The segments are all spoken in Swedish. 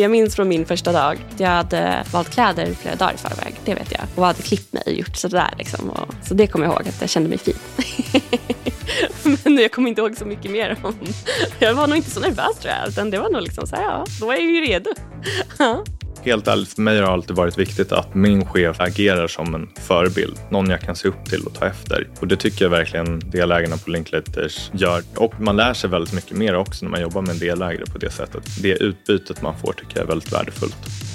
Jag minns från min första dag. Jag hade valt kläder flera dagar i förväg. Det vet jag. Och hade klippt mig och gjort sådär. Liksom. Och, så det kommer jag ihåg att jag kände mig fin. Men jag kommer inte ihåg så mycket mer. Om, jag var nog inte så nervös tror jag. Utan det var nog liksom så här, ja, då är jag ju redo. Helt ärligt, för mig har det alltid varit viktigt att min chef agerar som en förebild. Någon jag kan se upp till och ta efter. Och det tycker jag verkligen delägarna på Linklaters gör. Och man lär sig väldigt mycket mer också när man jobbar med en delägare på det sättet. Det utbytet man får tycker jag är väldigt värdefullt.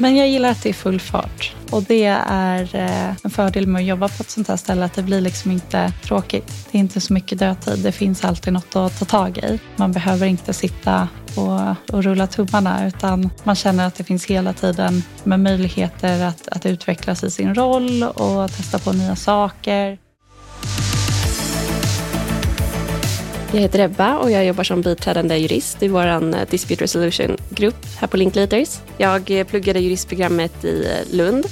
Men jag gillar att det är full fart. Och det är eh, en fördel med att jobba på ett sånt här ställe, att det blir liksom inte tråkigt. Det är inte så mycket dödtid. Det finns alltid något att ta tag i. Man behöver inte sitta och, och rulla tummarna, utan man känner att det finns hela tiden med möjligheter att, att utvecklas i sin roll och testa på nya saker. Jag heter Ebba och jag jobbar som biträdande jurist i vår eh, Dispute Resolution-grupp här på Linklaters. Jag eh, pluggade juristprogrammet i eh, Lund,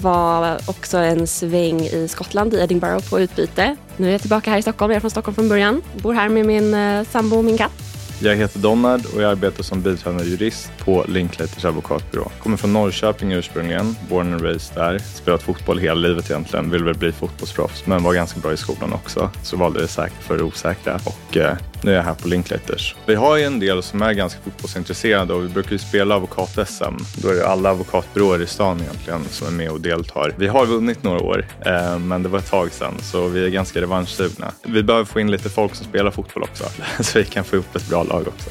var också en sväng i Skottland, i Edinburgh, på utbyte. Nu är jag tillbaka här i Stockholm, jag är från Stockholm från början. Bor här med min sambo och min katt. Jag heter Donald och jag arbetar som biträdande jurist på Linklaters advokatbyrå. Kommer från Norrköping ursprungligen, born and raised där. Spelat fotboll hela livet egentligen, vill väl bli fotbollsproffs men var ganska bra i skolan också. Så valde det säkert för det osäkra och eh, nu är jag här på Linklaters. Vi har ju en del som är ganska fotbollsintresserade och vi brukar ju spela advokat-SM. Då är det alla advokatbyråer i stan egentligen som är med och deltar. Vi har vunnit några år, eh, men det var ett tag sedan så vi är ganska revanschsugna. Vi behöver få in lite folk som spelar fotboll också så vi kan få upp ett bra lag också.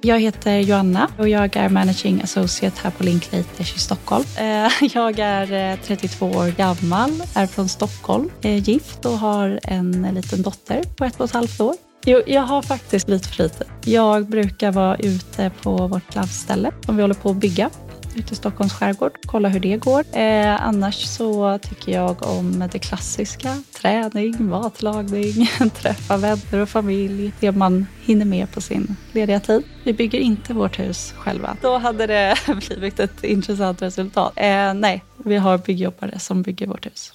Jag heter Joanna och jag är managing associate här på Linklaters i Stockholm. Eh, jag är eh, 32 år gammal, är från Stockholm, är gift och har en liten dotter på ett och ett halvt år. Jo, jag har faktiskt lite fritid. Jag brukar vara ute på vårt landställe som vi håller på att bygga ute i Stockholms skärgård. Kolla hur det går. Eh, annars så tycker jag om det klassiska. Träning, matlagning, träffa vänner och familj. Det man hinner med på sin lediga tid. Vi bygger inte vårt hus själva. Då hade det blivit ett intressant resultat. Eh, nej, vi har byggjobbare som bygger vårt hus.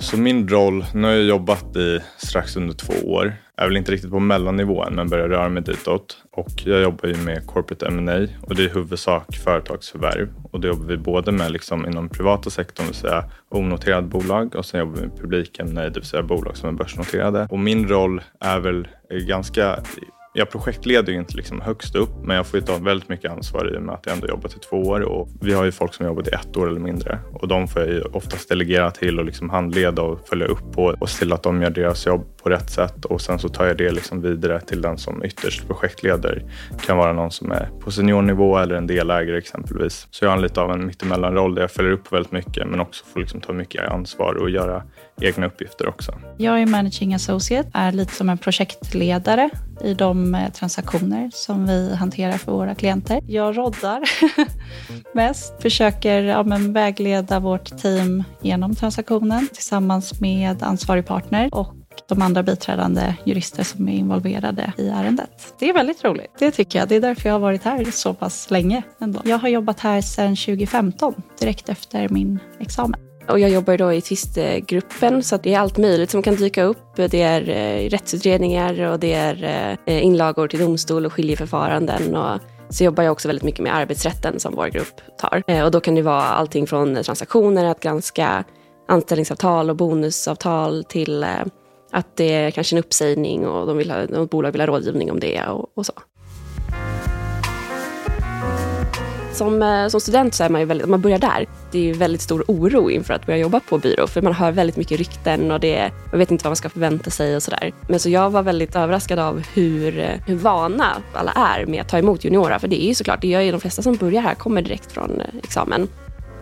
Så min roll, nu har jag jobbat i strax under två år. Jag är väl inte riktigt på mellannivå än men börjar röra mig ditåt. Och jag jobbar ju med corporate M&A och det är i huvudsak företagsförvärv. Och det jobbar vi både med liksom inom privata sektorn, det vill säga onoterade bolag och sen jobbar vi med publik M&A, det vill säga bolag som är börsnoterade. Och min roll är väl ganska jag projektleder ju inte liksom högst upp, men jag får ju ta väldigt mycket ansvar i och med att jag ändå jobbat i två år. Och vi har ju folk som jobbat i ett år eller mindre och de får jag ju oftast delegera till och liksom handleda och följa upp på och se till att de gör deras jobb på rätt sätt. Och sen så tar jag det liksom vidare till den som ytterst projektleder. Det kan vara någon som är på seniornivå eller en delägare exempelvis. Så jag har lite av en mittemellanroll där jag följer upp väldigt mycket men också får liksom ta mycket ansvar och göra egna uppgifter också. Jag är managing associate, är lite som en projektledare i de eh, transaktioner som vi hanterar för våra klienter. Jag roddar mest, försöker ja, men vägleda vårt team genom transaktionen tillsammans med ansvarig partner och de andra biträdande jurister som är involverade i ärendet. Det är väldigt roligt. Det tycker jag. Det är därför jag har varit här så pass länge. Ändå. Jag har jobbat här sedan 2015, direkt efter min examen. Och jag jobbar då i tvistgruppen så det är allt möjligt som kan dyka upp. Det är eh, rättsutredningar och det är eh, inlagor till domstol och skiljeförfaranden. Och så jobbar jag också väldigt mycket med arbetsrätten som vår grupp tar. Eh, och då kan det vara allting från transaktioner, att granska anställningsavtal och bonusavtal till eh, att det är kanske en uppsägning och de vill ha, bolag vill ha rådgivning om det och, och så. Som, eh, som student så är man ju väldigt, om man börjar där, det är ju väldigt stor oro inför att börja jobba på byrå. För man hör väldigt mycket rykten och det, man vet inte vad man ska förvänta sig och sådär. Men så jag var väldigt överraskad av hur, eh, hur vana alla är med att ta emot juniorer. För det är ju såklart, det gör ju de flesta som börjar här, kommer direkt från eh, examen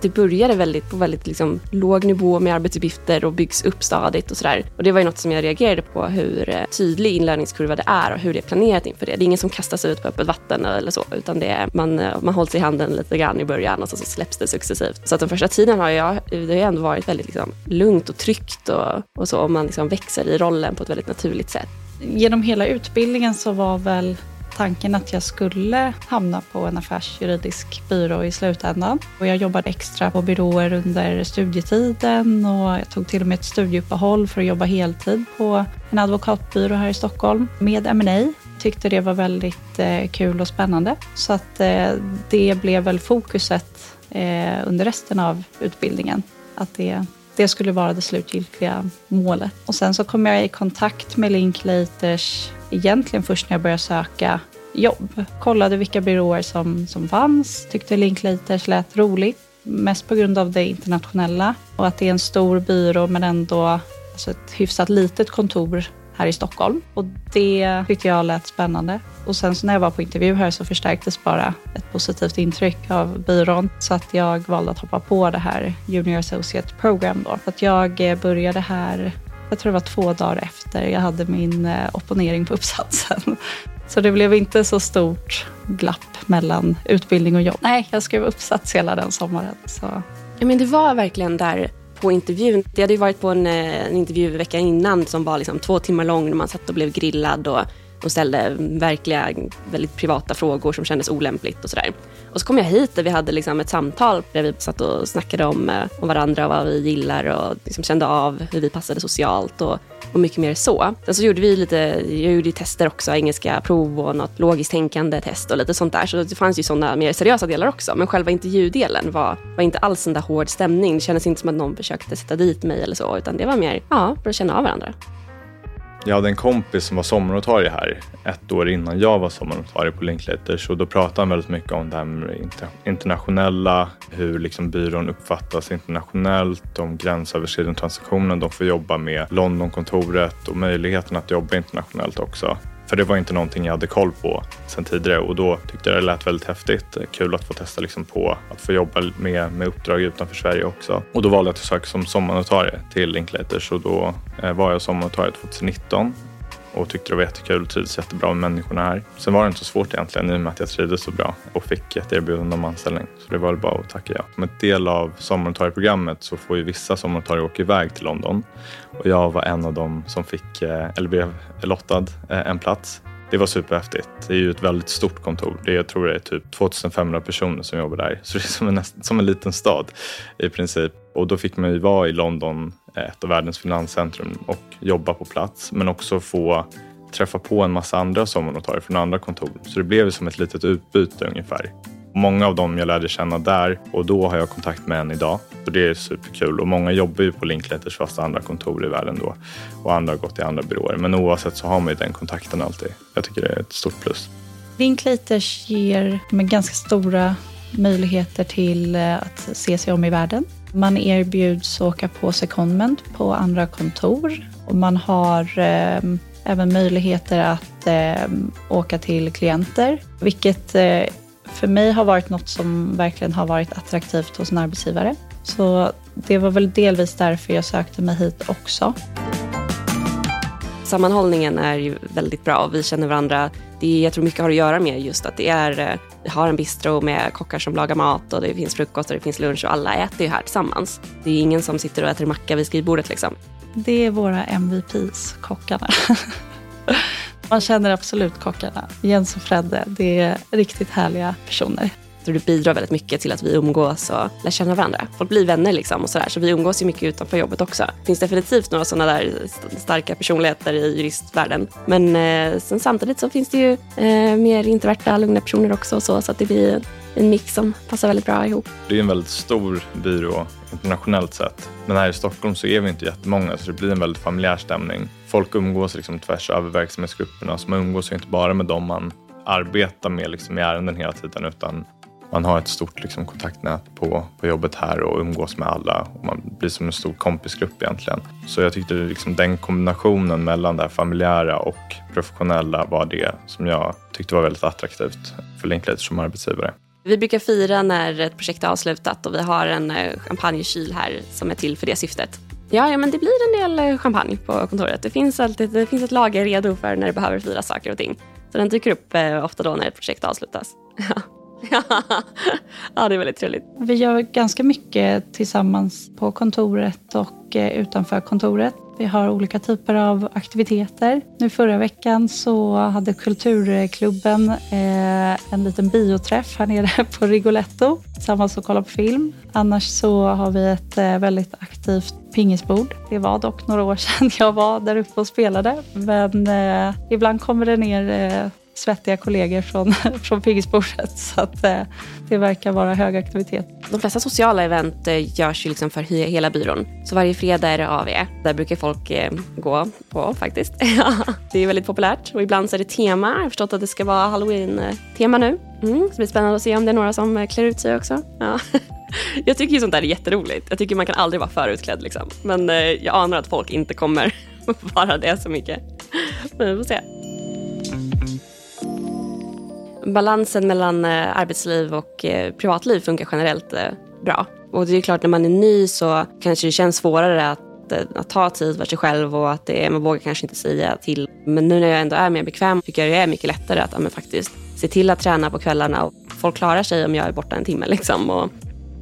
det började väldigt, på väldigt liksom, låg nivå med arbetsuppgifter och byggs upp stadigt och sådär. Och det var ju något som jag reagerade på, hur eh, tydlig inlärningskurva det är och hur det är planerat inför det. Det är ingen som kastas ut på öppet vatten eller så, utan det är, man, eh, man hålls i handen lite grann i början och så, så släpps det successivt. Så att den första tiden har jag, det har ändå varit väldigt liksom, lugnt och tryggt och, och så, och man liksom växer i rollen på ett väldigt naturligt sätt. Genom hela utbildningen så var väl tanken att jag skulle hamna på en affärsjuridisk byrå i slutändan. Och jag jobbade extra på byråer under studietiden och jag tog till och med ett studieuppehåll för att jobba heltid på en advokatbyrå här i Stockholm med M&A tyckte det var väldigt eh, kul och spännande. Så att eh, det blev väl fokuset eh, under resten av utbildningen. Att det, det skulle vara det slutgiltiga målet. Och sen så kom jag i kontakt med Linklaters egentligen först när jag började söka jobb. Kollade vilka byråer som, som fanns, tyckte Linklaters lät roligt. Mest på grund av det internationella och att det är en stor byrå men ändå alltså ett hyfsat litet kontor här i Stockholm. Och det tyckte jag lät spännande. Och sen så när jag var på intervju här så förstärktes bara ett positivt intryck av byrån. Så att jag valde att hoppa på det här Junior Associate Program då. Så att jag eh, började här, jag tror det var två dagar efter jag hade min eh, opponering på uppsatsen. Så det blev inte så stort glapp mellan utbildning och jobb. Nej, jag skrev uppsats hela den sommaren. Så. Ja, men det var verkligen där på intervjun. Det hade ju varit på en, eh, en intervju veckan innan som var liksom två timmar lång när man satt och blev grillad och och ställde verkliga, väldigt privata frågor som kändes olämpligt och sådär. Och så kom jag hit där vi hade liksom ett samtal där vi satt och snackade om, eh, om varandra och vad vi gillar och liksom kände av hur vi passade socialt och, och mycket mer så. Sen så gjorde vi lite, jag gjorde tester också, engelska prov och något logiskt tänkande test och lite sånt där. Så det fanns ju sådana mer seriösa delar också. Men själva intervjudelen var, var inte alls en där hård stämning. Det kändes inte som att någon försökte sätta dit mig eller så, utan det var mer, ja, för att känna av varandra. Jag hade en kompis som var sommarnotarie här ett år innan jag var sommarnotarie på Linklaters och då pratade han väldigt mycket om det här med internationella, hur liksom byrån uppfattas internationellt, de gränsöverskridande transaktioner de får jobba med, Londonkontoret och möjligheten att jobba internationellt också. För det var inte någonting jag hade koll på sen tidigare och då tyckte jag det lät väldigt häftigt. Kul att få testa liksom på att få jobba med, med uppdrag utanför Sverige också. Och då valde jag att söka som sommarnotarie till Linklaters och då eh, var jag sommarnotarie 2019 och tyckte det var jättekul och trivdes jättebra med människorna här. Sen var det inte så svårt egentligen i och med att jag trivdes så bra och fick ett erbjudande om anställning. Så det var väl bara att tacka ja. Som en del av sommarnotarieprogrammet så får ju vissa sommarnotarier åka iväg till London och jag var en av dem som fick, eh, eller blev lottad eh, en plats. Det var superhäftigt. Det är ju ett väldigt stort kontor. Det, jag tror det är typ 2500 personer som jobbar där. Så det är som en, som en liten stad i princip. Och då fick man ju vara i London, ett av världens finanscentrum och jobba på plats. Men också få träffa på en massa andra sommarnotarier från andra kontor. Så det blev som ett litet utbyte ungefär. Många av dem jag lärde känna där och då har jag kontakt med än idag. Och det är superkul och många jobbar ju på Linkletters fast andra kontor i världen då. Och andra har gått till andra byråer. Men oavsett så har man ju den kontakten alltid. Jag tycker det är ett stort plus. Linklaters ger med ganska stora möjligheter till eh, att se sig om i världen. Man erbjuds åka på secondment på andra kontor och man har eh, även möjligheter att eh, åka till klienter, vilket eh, för mig har varit något som verkligen har varit attraktivt hos en arbetsgivare. Så det var väl delvis därför jag sökte mig hit också. Sammanhållningen är ju väldigt bra. Vi känner varandra. Det är, jag tror mycket har att göra med just att det är, eh, vi har en bistro med kockar som lagar mat och det finns frukost och det finns lunch och alla äter ju här tillsammans. Det är ingen som sitter och äter macka vid skrivbordet liksom. Det är våra MVPs, kockarna. Man känner absolut kockarna. Jens och Fredde, det är riktigt härliga personer. Så det bidrar väldigt mycket till att vi umgås och lär känna varandra. Folk blir vänner liksom och sådär. Så vi umgås ju mycket utanför jobbet också. Det finns definitivt några sådana där starka personligheter i juristvärlden. Men eh, sen samtidigt så finns det ju eh, mer introverta, lugna personer också. Så, så att det blir en mix som passar väldigt bra ihop. Det är en väldigt stor byrå internationellt sett. Men här i Stockholm så är vi inte jättemånga så det blir en väldigt familjär stämning. Folk umgås liksom tvärs över verksamhetsgrupperna så man umgås ju inte bara med dem man arbetar med liksom i ärenden hela tiden utan man har ett stort liksom, kontaktnät på, på jobbet här och umgås med alla. Och man blir som en stor kompisgrupp egentligen. Så jag tyckte liksom, den kombinationen mellan det familjära och professionella var det som jag tyckte var väldigt attraktivt för Linklater som arbetsgivare. Vi brukar fira när ett projekt är avslutat och vi har en eh, champagnekyl här som är till för det syftet. Ja, ja, men det blir en del eh, champagne på kontoret. Det finns, alltid, det finns ett lager redo för när det behöver firas saker och ting. Så den dyker upp eh, ofta då när ett projekt avslutas. ja, det är väldigt trevligt. Vi gör ganska mycket tillsammans på kontoret och eh, utanför kontoret. Vi har olika typer av aktiviteter. Nu förra veckan så hade Kulturklubben eh, en liten bioträff här nere på Rigoletto tillsammans och kolla på film. Annars så har vi ett eh, väldigt aktivt pingisbord. Det var dock några år sedan jag var där uppe och spelade. Men ibland kommer det ner svettiga kollegor från, från pingisbordet. Så att, eh, det verkar vara hög aktivitet. De flesta sociala event eh, görs ju liksom för hela byrån. Så varje fredag är det AV. Där brukar folk eh, gå på faktiskt. det är väldigt populärt. Och ibland så är det tema. Jag har förstått att det ska vara halloween-tema nu. Mm, så det blir spännande att se om det är några som eh, klär ut sig också. Ja. Jag tycker ju sånt där är jätteroligt. Jag tycker man kan aldrig vara förutklädd liksom. Men eh, jag anar att folk inte kommer vara det så mycket. Men vi får se balansen mellan eh, arbetsliv och eh, privatliv funkar generellt eh, bra. Och det är klart, när man är ny så kanske det känns svårare att, att ta tid för sig själv och att det, man vågar kanske inte säga till. Men nu när jag ändå är mer bekväm tycker jag det är mycket lättare att ja, faktiskt se till att träna på kvällarna. Och folk klarar sig om jag är borta en timme. Liksom. Och,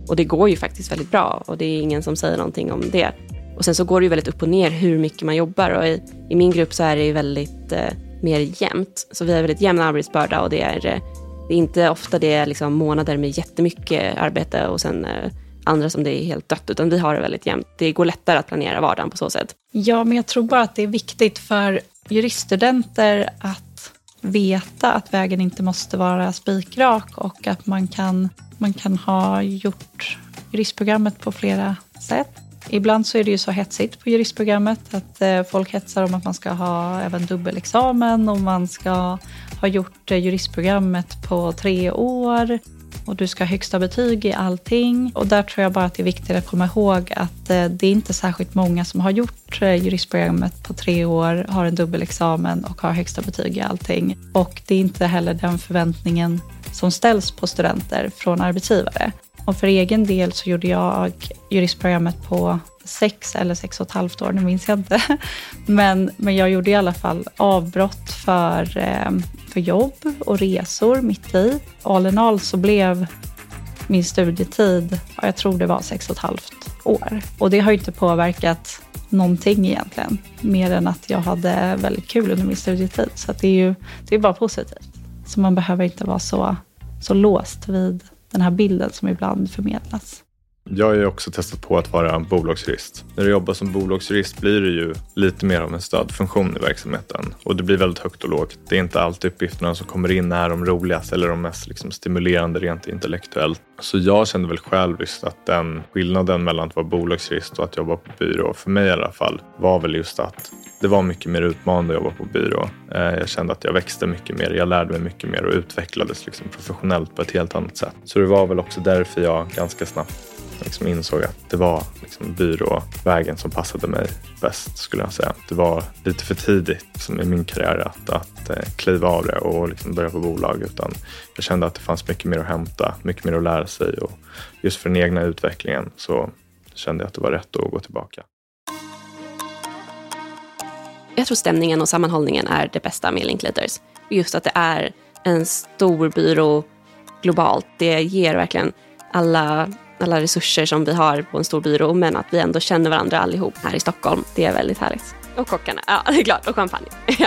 och det går ju faktiskt väldigt bra och det är ingen som säger någonting om det. Och sen så går det ju väldigt upp och ner hur mycket man jobbar och i, i min grupp så är det ju väldigt eh, mer jämnt. Så vi har väldigt jämn arbetsbörda och det är, eh, det är inte ofta det är liksom månader med jättemycket arbete och sen eh, andra som det är helt dött, utan vi har det väldigt jämnt. Det går lättare att planera vardagen på så sätt. Ja, men jag tror bara att det är viktigt för juriststudenter att veta att vägen inte måste vara spikrak och att man kan, man kan ha gjort juristprogrammet på flera sätt. Ibland så är det ju så hetsigt på juristprogrammet att eh, folk hetsar om att man ska ha även dubbelexamen och man ska ha gjort eh, juristprogrammet på tre år och du ska ha högsta betyg i allting. Och där tror jag bara att det är viktigt att komma ihåg att eh, det är inte särskilt många som har gjort juristprogrammet på tre år, har en dubbelexamen och har högsta betyg i allting. Och det är inte heller den förväntningen som ställs på studenter från arbetsgivare. Och för egen del så gjorde jag juristprogrammet på sex eller sex och ett halvt år, nu minns jag inte. Men, men jag gjorde i alla fall avbrott för, ehm, för jobb och resor mitt i. All in all så blev min studietid, jag tror det var sex och ett halvt år. Och det har ju inte påverkat någonting egentligen, mer än att jag hade väldigt kul under min studietid. Så det är ju det är bara positivt. Så man behöver inte vara så, så låst vid den här bilden som ibland förmedlas. Jag har ju också testat på att vara bolagsjurist. När du jobbar som bolagsjurist blir det ju lite mer av en stödfunktion i verksamheten och det blir väldigt högt och lågt. Det är inte alltid uppgifterna som kommer in är de roligaste eller de mest liksom stimulerande rent intellektuellt. Så jag kände väl själviskt att den skillnaden mellan att vara bolagsjurist och att jobba på byrå, för mig i alla fall, var väl just att det var mycket mer utmanande att jobba på byrå. Eh, jag kände att jag växte mycket mer, jag lärde mig mycket mer och utvecklades liksom professionellt på ett helt annat sätt. Så det var väl också därför jag ganska snabbt liksom insåg att det var liksom byråvägen som passade mig bäst skulle jag säga. Det var lite för tidigt liksom, i min karriär att, att eh, kliva av det och liksom börja på bolag utan jag kände att det fanns mycket mer att hämta, mycket mer att lära sig och just för den egna utvecklingen så kände jag att det var rätt att gå tillbaka. Jag tror stämningen och sammanhållningen är det bästa med Linklaters. Just att det är en stor byrå globalt. Det ger verkligen alla, alla resurser som vi har på en stor byrå men att vi ändå känner varandra allihop här i Stockholm. Det är väldigt härligt. Och kockarna, ja det är klart. Och champagne.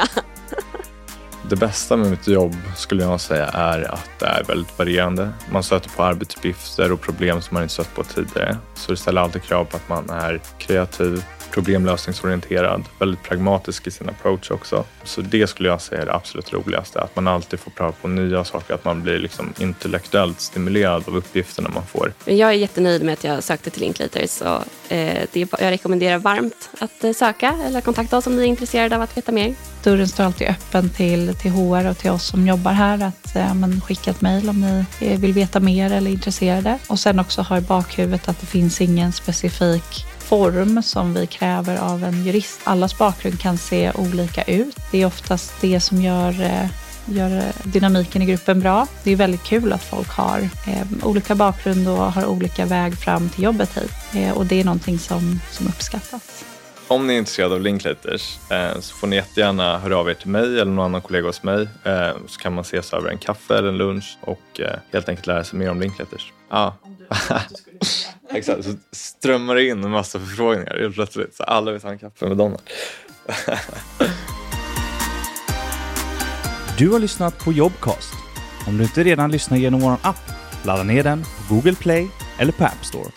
Det bästa med mitt jobb skulle jag säga är att det är väldigt varierande. Man stöter på arbetsuppgifter och problem som man inte stött på tidigare. Så det ställer alltid krav på att man är kreativ, problemlösningsorienterad, väldigt pragmatisk i sin approach också. Så det skulle jag säga är det absolut roligaste, att man alltid får pröva på nya saker, att man blir liksom intellektuellt stimulerad av uppgifterna man får. Jag är jättenöjd med att jag sökte till Linklater, så eh, det, jag rekommenderar varmt att eh, söka eller kontakta oss om ni är intresserade av att veta mer. Dörren står alltid öppen till, till HR och till oss som jobbar här att eh, men skicka ett mejl om ni eh, vill veta mer eller är intresserade. Och sen också ha i bakhuvudet att det finns ingen specifik form som vi kräver av en jurist. Allas bakgrund kan se olika ut. Det är oftast det som gör eh, gör dynamiken i gruppen bra. Det är väldigt kul att folk har eh, olika bakgrund och har olika väg fram till jobbet hit. Eh, och det är någonting som, som uppskattas. Om ni är intresserade av Linklaters eh, så får ni jättegärna höra av er till mig eller någon annan kollega hos mig eh, så kan man ses över en kaffe eller en lunch och eh, helt enkelt lära sig mer om Linklaters. Ja. Exakt, så strömmar det in en massa förfrågningar helt plötsligt. Så alla vill ta en kaffe med Donald. Du har lyssnat på Jobcast. Om du inte redan lyssnar genom vår app, ladda ner den på Google Play eller på App Store.